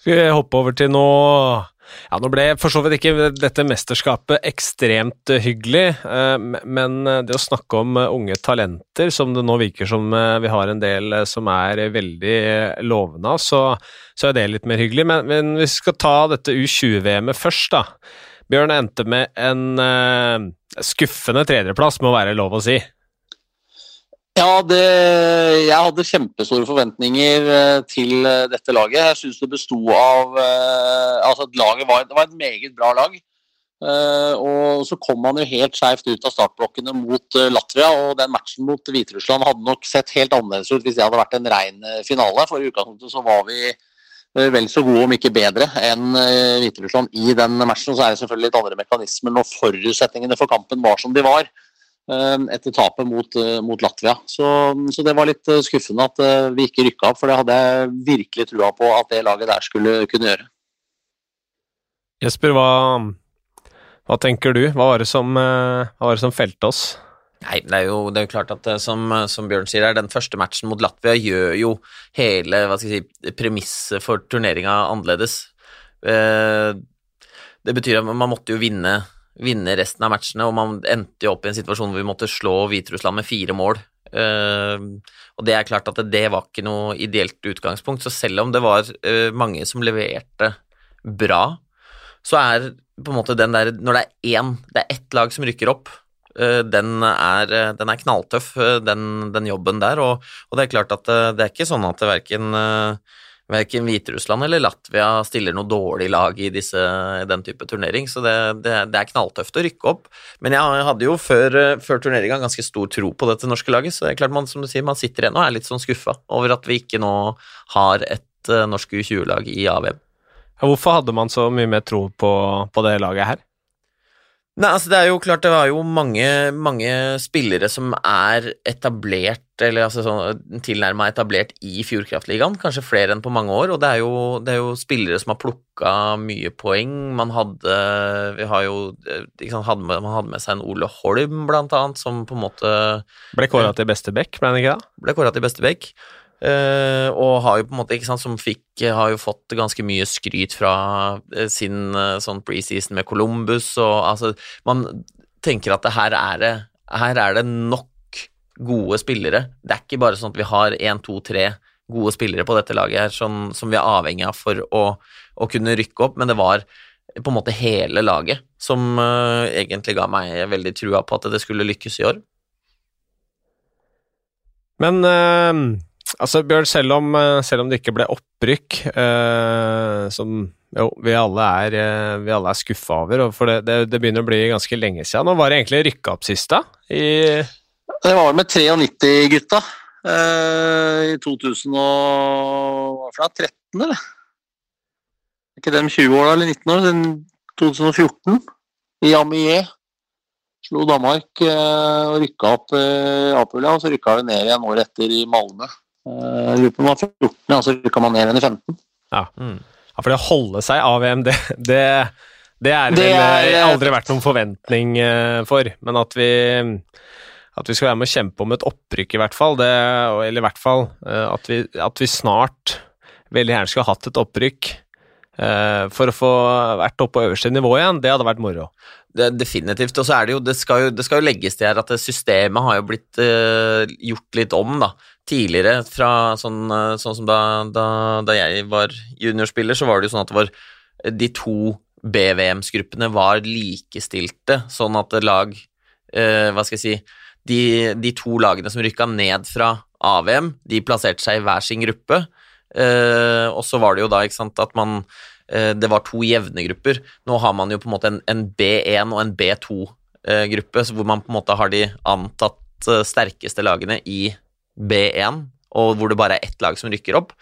Skal vi hoppe over til noe Ja, Nå ble for så vidt ikke dette mesterskapet ekstremt eh, hyggelig, eh, men eh, det å snakke om unge talenter, som det nå virker som vi har en del som er veldig lovende av, så, så, er det litt mer hyggelig. Men, men vi skal ta dette U20-VM-et først, da. Bjørn endte med en skuffende tredjeplass, må være lov å si. Ja, det, jeg hadde kjempestore forventninger eh, til eh, dette laget. Jeg syns det besto av eh, Altså, laget var, det var et meget bra lag. Og så kom man jo helt skjevt ut av startblokkene mot Latvia, og den matchen mot Hviterussland hadde nok sett helt annerledes ut hvis det hadde vært en ren finale. For i utgangspunktet så var vi vel så gode, om ikke bedre, enn Hviterussland i den matchen. Så er det selvfølgelig litt andre mekanismer når forutsetningene for kampen var som de var. Eh, etter tapet mot, eh, mot Latvia. Så, så, det var litt eh, skuffende at vi ikke rykka opp, for det hadde jeg virkelig trua på at det laget der skulle kunne gjøre. Jesper, hva, hva tenker du? Hva var det som, hva var det som felte oss? Nei, det er jo, det er jo klart at som, som, Bjørn sier, den første matchen mot Latvia gjør jo hele hva si, premisset for turneringa annerledes. Det betyr at man måtte jo vinne vinne resten av matchene, og man endte jo opp i en situasjon hvor vi måtte slå Hviterussland med fire mål. Uh, og det er klart at det, det, var ikke noe ideelt utgangspunkt, så selv om det var uh, mange som leverte bra, så er på en måte den der Når det er én, det er ett lag som rykker opp, uh, den, er, den, er, knalltøff, den, den jobben der, og, og, det er klart at det er ikke sånn at verken verken Hviterussland eller Latvia stiller noe dårlig lag i disse, den type turnering, så det, det, det, er knalltøft å rykke opp. Men jeg hadde jo før, før turneringa ganske stor tro på dette norske laget, så det er klart man, som du sier, man sitter igjen og er litt sånn skuffa over at vi ikke nå har et uh, norsk U20-lag i AVM. Hvorfor hadde man så mye mer tro på, på det laget her? Nei, altså Det er jo klart det var jo mange, mange spillere som er etablert, eller altså sånn tilnærma etablert i Fjordkraftligaen, kanskje flere enn på mange år. Og det er jo, det er jo spillere som har plukka mye poeng. Man hadde vi har jo, sant, hadde med, Man hadde med seg en Ole Holm, blant annet, som på en måte Ble kåra til beste back, ble han ikke det? Ble kåra til beste back. Uh, og har jo på en måte, ikke sant, som fikk Har jo fått ganske mye skryt fra uh, sin uh, sånn preseason med Columbus og altså Man tenker at det her er det Her er det nok gode spillere. Det er ikke bare sånn at vi har én, to, tre gode spillere på dette laget her som, som vi er avhengig av for å, å, kunne rykke opp, men det var på en måte hele laget som egentlig ga meg veldig trua på at det skulle lykkes i år. Men Altså, Bjørn, selv om, eh, selv om, det ikke ble opprykk, eh, som jo, vi alle er, eh, vi er skuffa over, for det, det, det, begynner å bli ganske lenge siden. Nå var det egentlig rykka opp sist, da? I det var med 93-gutta eh, i 2013, eller? Er ikke dem 20 år eller 19 år? 2014, i Amier. Slo Danmark eh, og rykka opp eh, Apulia, og så rykka vi ned igjen året etter i Malmö. Eh, jeg lurer på om det var 14, og så rykka man ned igjen i 15. Ja. Mm. ja, for det å holde seg AVM, det, det, det er det vel er, eh, aldri vært noen forventning eh, for. Men at vi, at vi skal være med å kjempe om et opprykk, i hvert fall, det, eller i hvert fall at vi, at vi snart veldig gjerne skulle hatt et opprykk for å få vært oppe på øverste nivå igjen, det hadde vært moro. Det, definitivt. Og så er det jo det, skal jo det skal jo legges til her at systemet har jo blitt uh, gjort litt om, da tidligere, fra sånn, eh, sånn som da, da, da, jeg var juniorspiller, så var det jo sånn at det var eh, de to BVMs-gruppene var likestilte, sånn at lag eh, Hva skal jeg si de, de, to lagene som rykka ned fra AVM, de plasserte seg i hver sin gruppe. Eh, og så var det jo da ikke sant, at man eh, Det var to jevne grupper. Nå har man jo på en måte en, en B1 og en B2-gruppe, eh, hvor man på en måte har de antatt sterkeste lagene i B1, og hvor det bare er ett lag som rykker opp.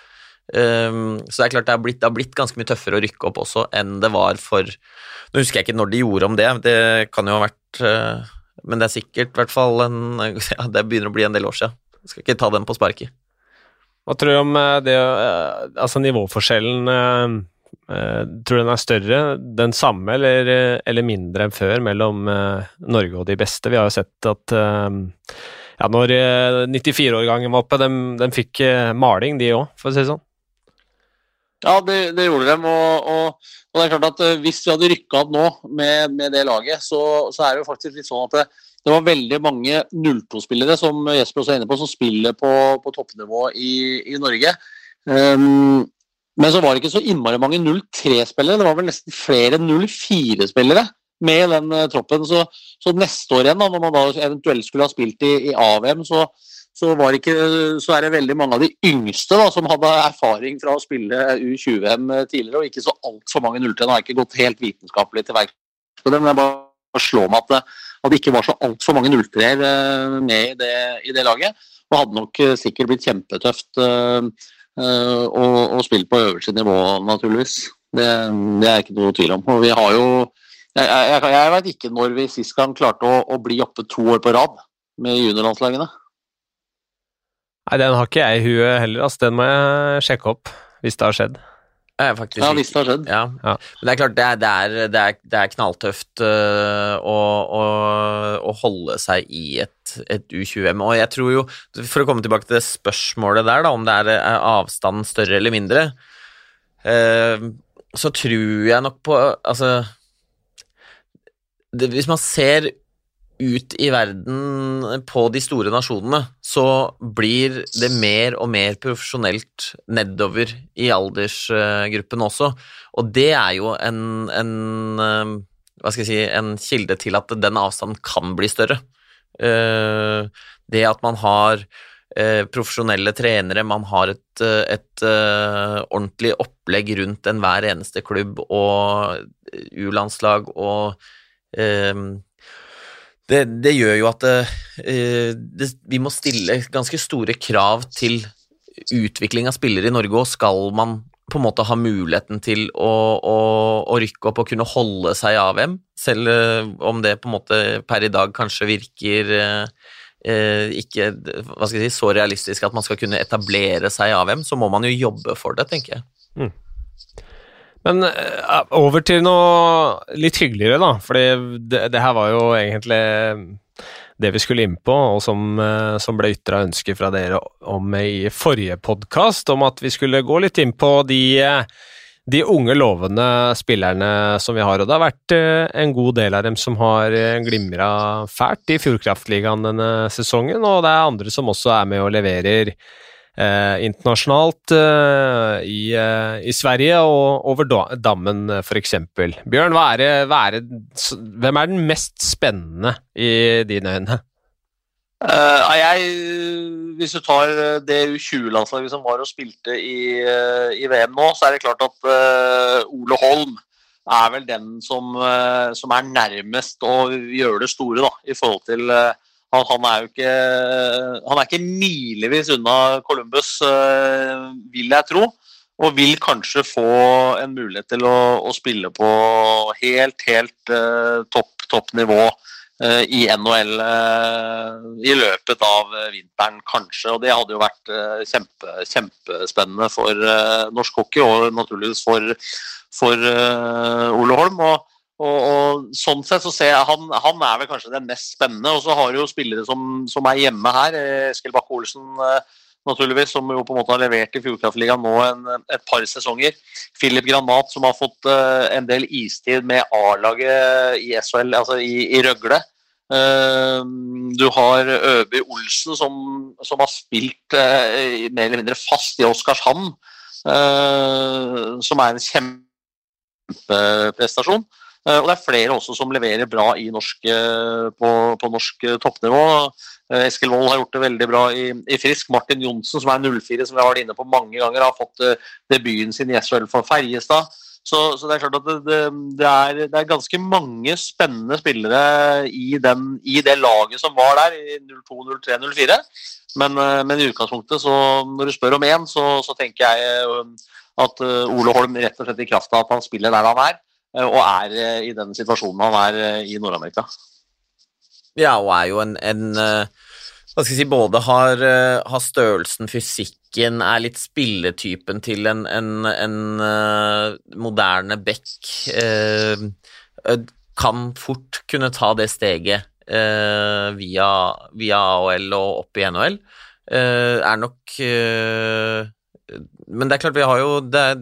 Um, så det er klart det har, blitt, det har, blitt, ganske mye tøffere å rykke opp også enn det var for Nå husker jeg ikke når de gjorde om det, det kan jo ha vært uh, Men det er sikkert i hvert fall en ja, Det begynner å bli en del år siden. Jeg skal ikke ta den på sparket. Hva tror du om eh, det uh, Altså nivåforskjellen Tror du den er større, den samme eller, eller mindre enn før mellom Norge og de beste? Vi har jo sett at ja, når 94-årgangen eh, var oppe, de, de fikk eh, maling, de òg, for å si det sånn. Ja, det, det gjorde de. Og, og, og, det er klart at hvis vi hadde rykka opp nå med, med, det laget, så, så, er det jo faktisk litt sånn at det, det var veldig mange 02-spillere som Jesper også er inne på, som spiller på, på toppnivå i, i Norge. Um, men så var det ikke så innmari mange 03-spillere. Det var vel nesten flere 04-spillere med den uh, troppen. Så, så, neste år igjen, da, når man da eventuelt skulle ha spilt i, i AVM, så, så, ikke, så, er det veldig mange av de yngste da, som hadde erfaring fra å spille U20-VM tidligere, og ikke så altfor mange 03. Nå har ikke gått helt vitenskapelig til verks på det, men jeg bare slår meg at at det ikke var så altfor mange 03-er eh, med i det, i det, laget. Og hadde nok eh, sikkert blitt kjempetøft å, å, spille på øverste nivå, naturligvis. Det, det er ikke noe tvil om. Og vi har jo Jeg, jeg, jeg veit ikke når vi sist gang klarte å, å, bli oppe to år på rad med juniorlandslagene. Nei, den har ikke jeg i huet heller, altså. Den må jeg sjekke opp, hvis det har skjedd. Ja, hvis det har skjedd. Ja. ja. Men det er klart, det er, det er, det er, det er knalltøft uh, å, å, å, holde seg i et, et U20-M. Og jeg tror jo, for å komme tilbake til det spørsmålet der, da, om det er, er avstanden større eller mindre, uh, så tror jeg nok på Altså Hvis man ser ut i verden på de store nasjonene, så blir det mer og mer profesjonelt nedover i aldersgruppen også. Og det er jo en, en, eh, hva skal jeg si, en kilde til at den avstanden kan bli større. Eh, det at man har eh, profesjonelle trenere, man har et, et ordentlig opplegg rundt enhver eneste klubb og U-landslag og det, det, gjør jo at eh, det, vi må stille ganske store krav til utvikling av spillere i Norge, og skal man på en måte ha muligheten til å, å, å rykke opp og kunne holde seg av AVM, selv eh, om det på en måte per i dag kanskje virker eh, eh, ikke hva skal jeg si, så realistisk at man skal kunne etablere seg i AVM, så må man jo jobbe for det, tenker jeg. Mm. Men uh, over til noe litt hyggeligere, da. Fordi det, det, her var jo egentlig det vi skulle inn på, og som, uh, som ble ytra ønske fra dere om i forrige podkast, om at vi skulle gå litt inn på de, de unge, lovende spillerne som vi har. Og det har vært en god del av dem som har glimra fælt i Fjordkraftligaen denne sesongen, og det er andre som også er med og leverer eh, internasjonalt eh, i, eh, i, Sverige og over dammen, f.eks. Bjørn, er det, er det, hvem er den mest spennende i dine øyne? Uh, jeg, hvis du tar det U20-landslaget som var og spilte i, uh, i, VM nå, så er det klart at uh, Ole Holm er vel den som, som, er nærmest å gjøre det store da, i forhold til han, han, er jo ikke Han er ikke milevis unna Columbus, uh, vil jeg tro. Og vil kanskje få en mulighet til å, å spille på helt, helt uh, topp, topp nivå uh, i NHL i løpet av vinteren, kanskje. Og det hadde jo vært kjempe, kjempespennende for norsk hockey, og naturligvis for, for Ole Holm. og og, og, sånn sett så ser jeg han, han er vel kanskje den mest spennende. Og så har du jo spillere som, som er hjemme her. Eh, Eskil Bakke-Olsen eh, naturligvis, som jo på en måte har levert i Fjordkraftligaen nå en, et par sesonger. Philip Granat som har fått uh, en del istid med A-laget i SHL, altså i, i Røgle. Du har Øby Olsen som, som har spilt mer eller mindre fast i Oskarshamn, som er en kjempeprestasjon. Eh, og det er flere også som leverer bra norsk, eh, på, på, norsk eh, toppnivå. Eskil Wold har gjort det veldig bra i, i Frisk. Martin Johnsen, som er 04, som vi har vært inne på mange ganger, har fått debuten sin i SHL for Ferjestad. Så, så, det er klart at det, det, det, er, det, er, ganske mange spennende spillere i, den, i det laget som var der, i 02, 03, 04. Men, men i utgangspunktet, så når du spør om én, så, så tenker jeg at Ole Holm rett og slett i kraft av at han spiller der han er, og er eh, i den situasjonen han er eh, i Nord-Amerika. Ja, og er jo en, en hva skal jeg si, både har, har, størrelsen, fysikken, er litt spilletypen til en, en, en moderne back. Kan fort kunne ta det steget via, via, AOL og opp i NHL. er nok men det er klart, vi har jo er,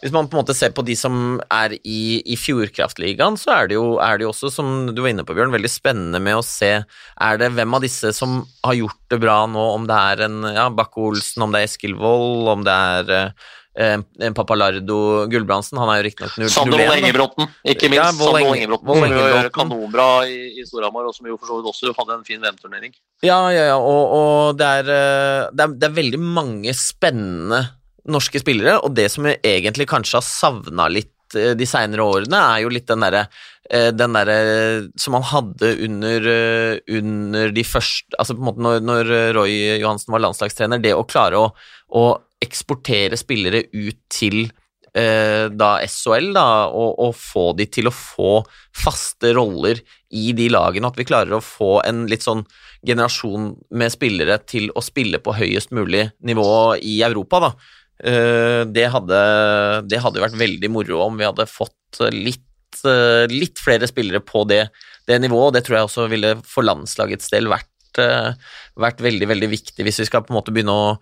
Hvis man på en måte ser på de som er i, i Fjordkraftligaen, så er det, jo, er det også, som du var inne på, Bjørn, veldig spennende med å se Er det hvem av disse som har gjort det bra nå, om det er en ja, Bakke Olsen, om det er Eskil Wold, om det er eh, en Papalardo Gulbrandsen, han er jo riktignok 0-1. Sander Wold Engebråten, ikke minst. Ja, Enge- Engebråten, kanonbra i, i Storhamar, og som jo for så vidt også hadde en fin VM-turnering. Ja, ja, ja, og, og det, er, eh, det, er, det er veldig mange spennende norske spillere, og det som jeg egentlig kanskje har savna litt eh, de seinere årene, er jo litt den derre eh, den derre som han hadde under, eh, under de første Altså på en måte når, når Roy Johansen var landslagstrener, det å klare å, å eksportere spillere ut til eh, da SHL, da, og, og få de til å få faste roller i de lagene, at vi klarer å få en litt sånn generasjon med spillere til å spille på høyest mulig nivå i Europa, da. Eh, Det hadde, det hadde vært veldig moro om vi hadde fått litt, eh, litt flere spillere på det, det nivået, det tror jeg også ville for landslagets del vært, eh, vært veldig, veldig viktig hvis vi skal på en måte begynne å,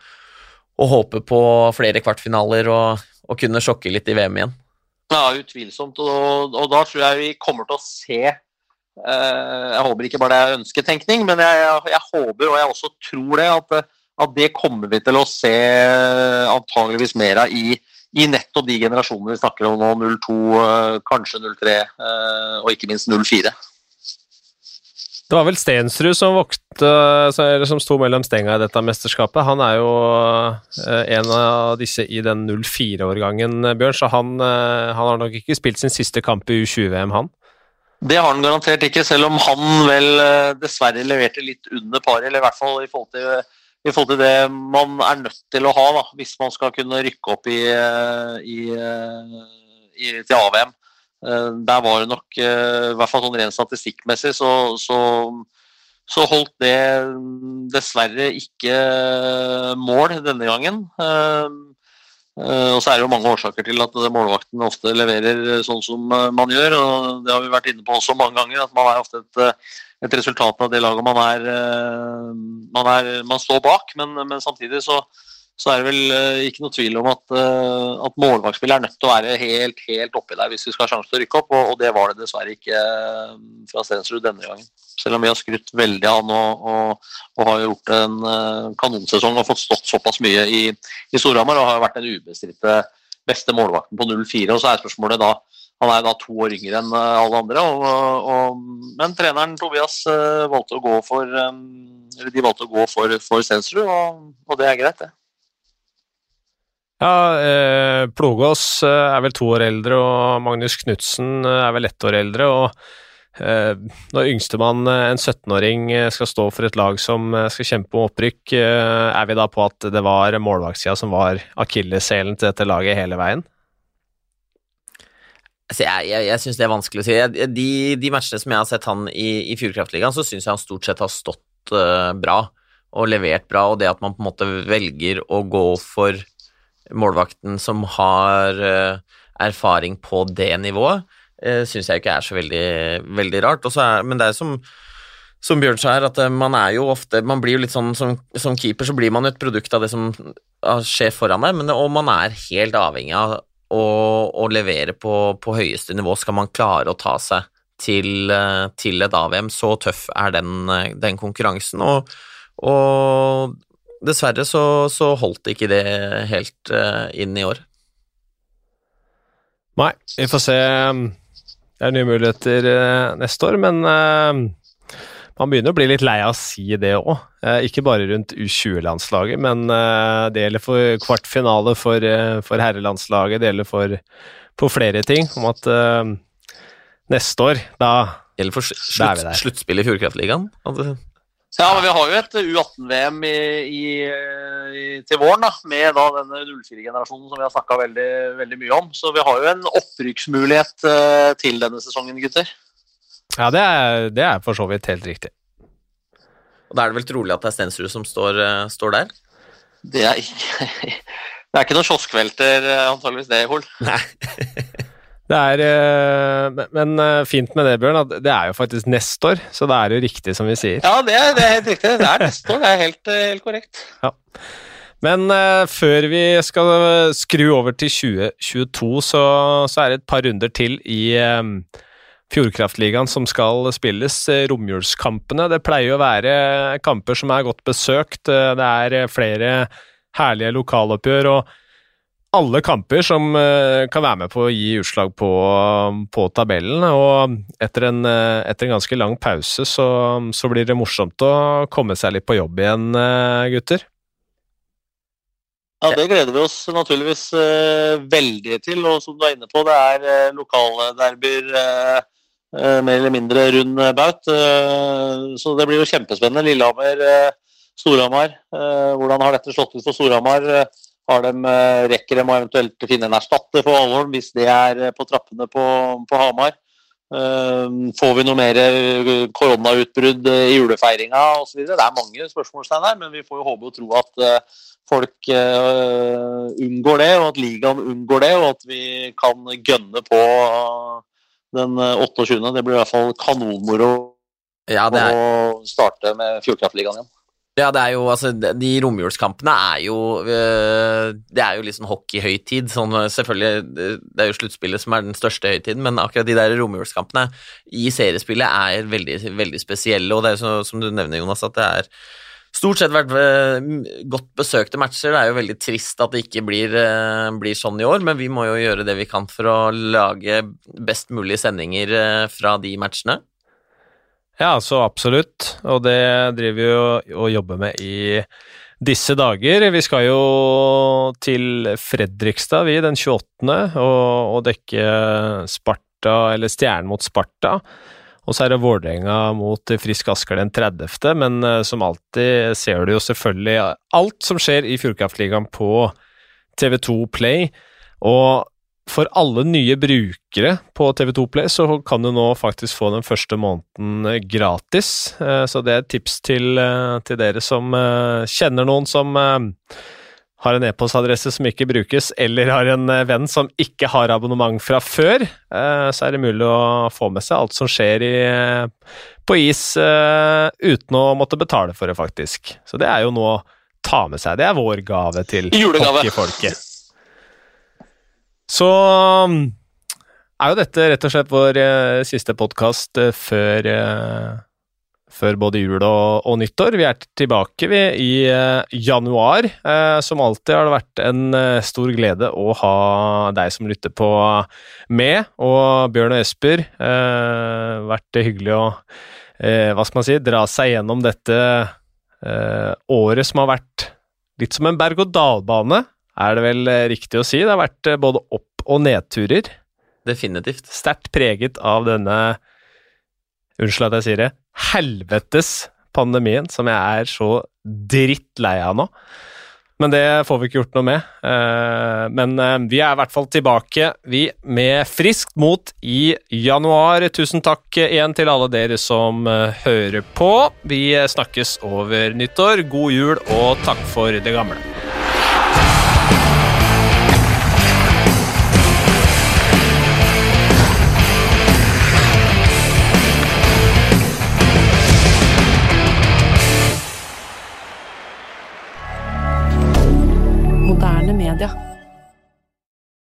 å håpe på flere kvartfinaler og, og kunne sjokke litt i VM igjen. Ja, utvilsomt. Og, og da tror jeg vi kommer til å se eh, Jeg håper ikke bare det er ønsketenkning, men jeg, jeg, jeg håper, og jeg også tror det, at, at det kommer vi til å se antageligvis mer av i, i nettopp de generasjonene vi snakker om nå, 02, eh, kanskje 03, eh, og ikke minst 04. Det var vel Stensrud som vokte, som sto mellom stenga i dette mesterskapet. Han er jo eh, en av disse i den 04-årgangen, Bjørn, så han, eh, han har nok ikke spilt sin siste kamp i U20-VM, han. Det har han garantert ikke, selv om han vel eh, dessverre leverte litt under paret, eller i hvert fall i forhold til, i forhold til det man er nødt til å ha da, hvis man skal kunne rykke opp i, i, i, til AVM. Eh, Der var det nok, eh, i hvert fall sånn rent statistikkmessig, så, så, så holdt det dessverre ikke mål denne gangen. Eh, Eh, Og så er det jo mange årsaker til at målvakten ofte leverer sånn som eh, man gjør. og Det har vi vært inne på også mange ganger, at man er ofte et, eh, et resultat av det laget man er eh, Man, er, man står bak, men, men samtidig så, så er det vel eh, ikke noe tvil om at, eh, at målvaktspillet er nødt til å være helt, helt oppi der hvis vi skal ha sjanse til å rykke opp, og, og det var det dessverre ikke eh, fra Stensrud denne gangen. Selv om vi har skrytt veldig av han og, og, har gjort en kanonsesong og fått stått såpass mye i, i Storhamar og har vært den ubestridte beste målvakten på 0-4. Og så er spørsmålet da Han er da to år yngre enn alle andre, og, og, men treneren Tobias valgte å gå for eller de valgte å gå for, for Stensrud, og, og det er greit, det. Ja, eh, Plogås eh, er vel to år eldre, og Magnus Knutsen eh, er vel ett år eldre. og eh, Når yngstemann, eh, en 17-åring, eh, skal stå for et lag som skal kjempe om opprykk, eh, er vi da på at det var målvaktsida som var akilleshælen til dette laget hele veien? Altså, jeg jeg, jeg syns det er vanskelig å si. De, de matchene som jeg har sett han i, i Fjordkraftligaen, så syns jeg han stort sett har stått eh, bra og levert bra, og det at man på en måte velger å gå for målvakten som har eh, erfaring på det nivået, uh, syns jeg ikke er så veldig, veldig rart. Er, men det er som, som Bjørn sa her, at eh, man er jo ofte Man blir jo litt sånn som, som keeper, så blir man jo et produkt av det som skjer foran deg, men, og man er helt avhengig av å, å levere på, på høyeste nivå skal man klare å ta seg til, eh, til et AVM. Så tøff er den, eh, den konkurransen, og, og dessverre så, så holdt ikke det helt eh, inn i år. Nei, vi får se. Det er nye muligheter eh, neste år, men eh, man begynner å bli litt lei av å si det òg. Ikke bare rundt U20-landslaget, men det gjelder for kvartfinale for, for herrelandslaget, det gjelder for, for flere ting. Om at neste år, da Gjelder for slutt, sluttspill i Fjordkraftligaen. Ja, men vi har jo et U18-VM i, i, i, til våren, da, med da denne 04-generasjonen som vi har snakka veldig, veldig mye om. Så vi har jo en opprykksmulighet uh, til denne sesongen, gutter. Ja, det er, det er for så vidt helt riktig. og da er det vel trolig at det er Stensrud som står, uh, står der. Det er ikke, det er ikke noen kioskvelter, eh, antageligvis det, Hol. Nei. Det er, eh, men- men eh, fint med det, Bjørn, at det er jo faktisk neste år, så det er jo riktig som vi sier. Ja, det er, det er helt riktig. Det er neste år, det er helt, eh, helt korrekt. Men uh, før vi skal skru over til 2022, så, så er det et par runder til i Fjordkraftligaen som skal spilles. Romjulskampene. Det pleier å være kamper som er godt besøkt. Det er flere herlige lokaloppgjør. og alle kamper som uh, kan være med på å gi utslag på, på tabellen. Og etter en, uh, etter en, ganske lang pause så, så, blir det morsomt å komme seg litt på jobb igjen, uh, gutter. Ja, det gleder vi oss naturligvis veldig til. Og som du er inne på, det er eh, lokale eh, mer eller mindre rund baut. så det blir jo kjempespennende. Lillehammer, Storhamar. hvordan har dette slått ut for Storhamar? Har de, eh, rekker de å eventuelt finne en erstatter for Valholm hvis det er eh, på trappene på, på Hamar? Eh, får vi noe mer koronautbrudd i julefeiringa osv.? Det er mange spørsmålstegn her, men vi får jo håpe og tro at folk unngår det, og at ligaen unngår det, og at vi kan gønne på den 28. Det blir i hvert fall kanonmoro ja, er... å starte med Fjordkraftligaen igjen. Ja, det er jo, altså, De romjulskampene er jo øh, Det er jo sånn hockeyhøytid. Sånn, selvfølgelig, Det er jo sluttspillet som er den største høytiden, men akkurat de der romjulskampene i seriespillet er veldig, veldig spesielle. Og det er jo som du nevner, Jonas, at det er stort sett vært øh, godt besøkte matcher. Det er jo veldig trist at det ikke blir, øh, blir, sånn i år, men vi må jo gjøre det vi kan for å lage best mulig sendinger fra de matchene. Ja, så absolutt, og det driver vi og jobber med i disse dager. Vi skal jo til Fredrikstad, vi, den 28., og, og dekke Sparta, eller Stjernen mot Sparta. Og så er det Vålerenga mot Frisk Asker den 30., men uh, som alltid ser du jo selvfølgelig alt som skjer i Fjordkraftligaen på TV2 Play. Og for alle nye brukere på TV2 Play så kan du nå faktisk få den første måneden eh, gratis. Eh, så det er et tips til, eh, til dere som kjenner noen som har en e-postadresse som ikke brukes, eller har en venn som ikke har abonnement fra før, så er det mulig å få med seg alt som skjer i, på is uten å måtte betale for det, faktisk. Så det er jo noe å ta med seg. Det er vår gave til hockeyfolket. Så um, er jo dette rett og slett vår eh, siste podkast eh, før, eh, før både jul og, og, nyttår. Vi er tilbake vi, i januar. som alltid har det vært en stor glede å ha deg som lytter på med, og Bjørn og Esper. vært hyggelig å hva skal man si, dra seg gjennom dette året som har vært litt som en berg-og-dal-bane er det vel eh, riktig å si. Det har vært eh, både opp- og nedturer. Definitivt. Sterkt preget av denne, unnskyld at jeg sier det, helvetes pandemien som jeg er så drittlei av nå. Men det får vi ikke gjort noe med. Eh, men vi er i hvert fall tilbake, vi, med friskt mot i januar. Tusen takk igjen til alle dere som hører på. Vi snakkes over nyttår. God jul og takk for det gamle. D'accord.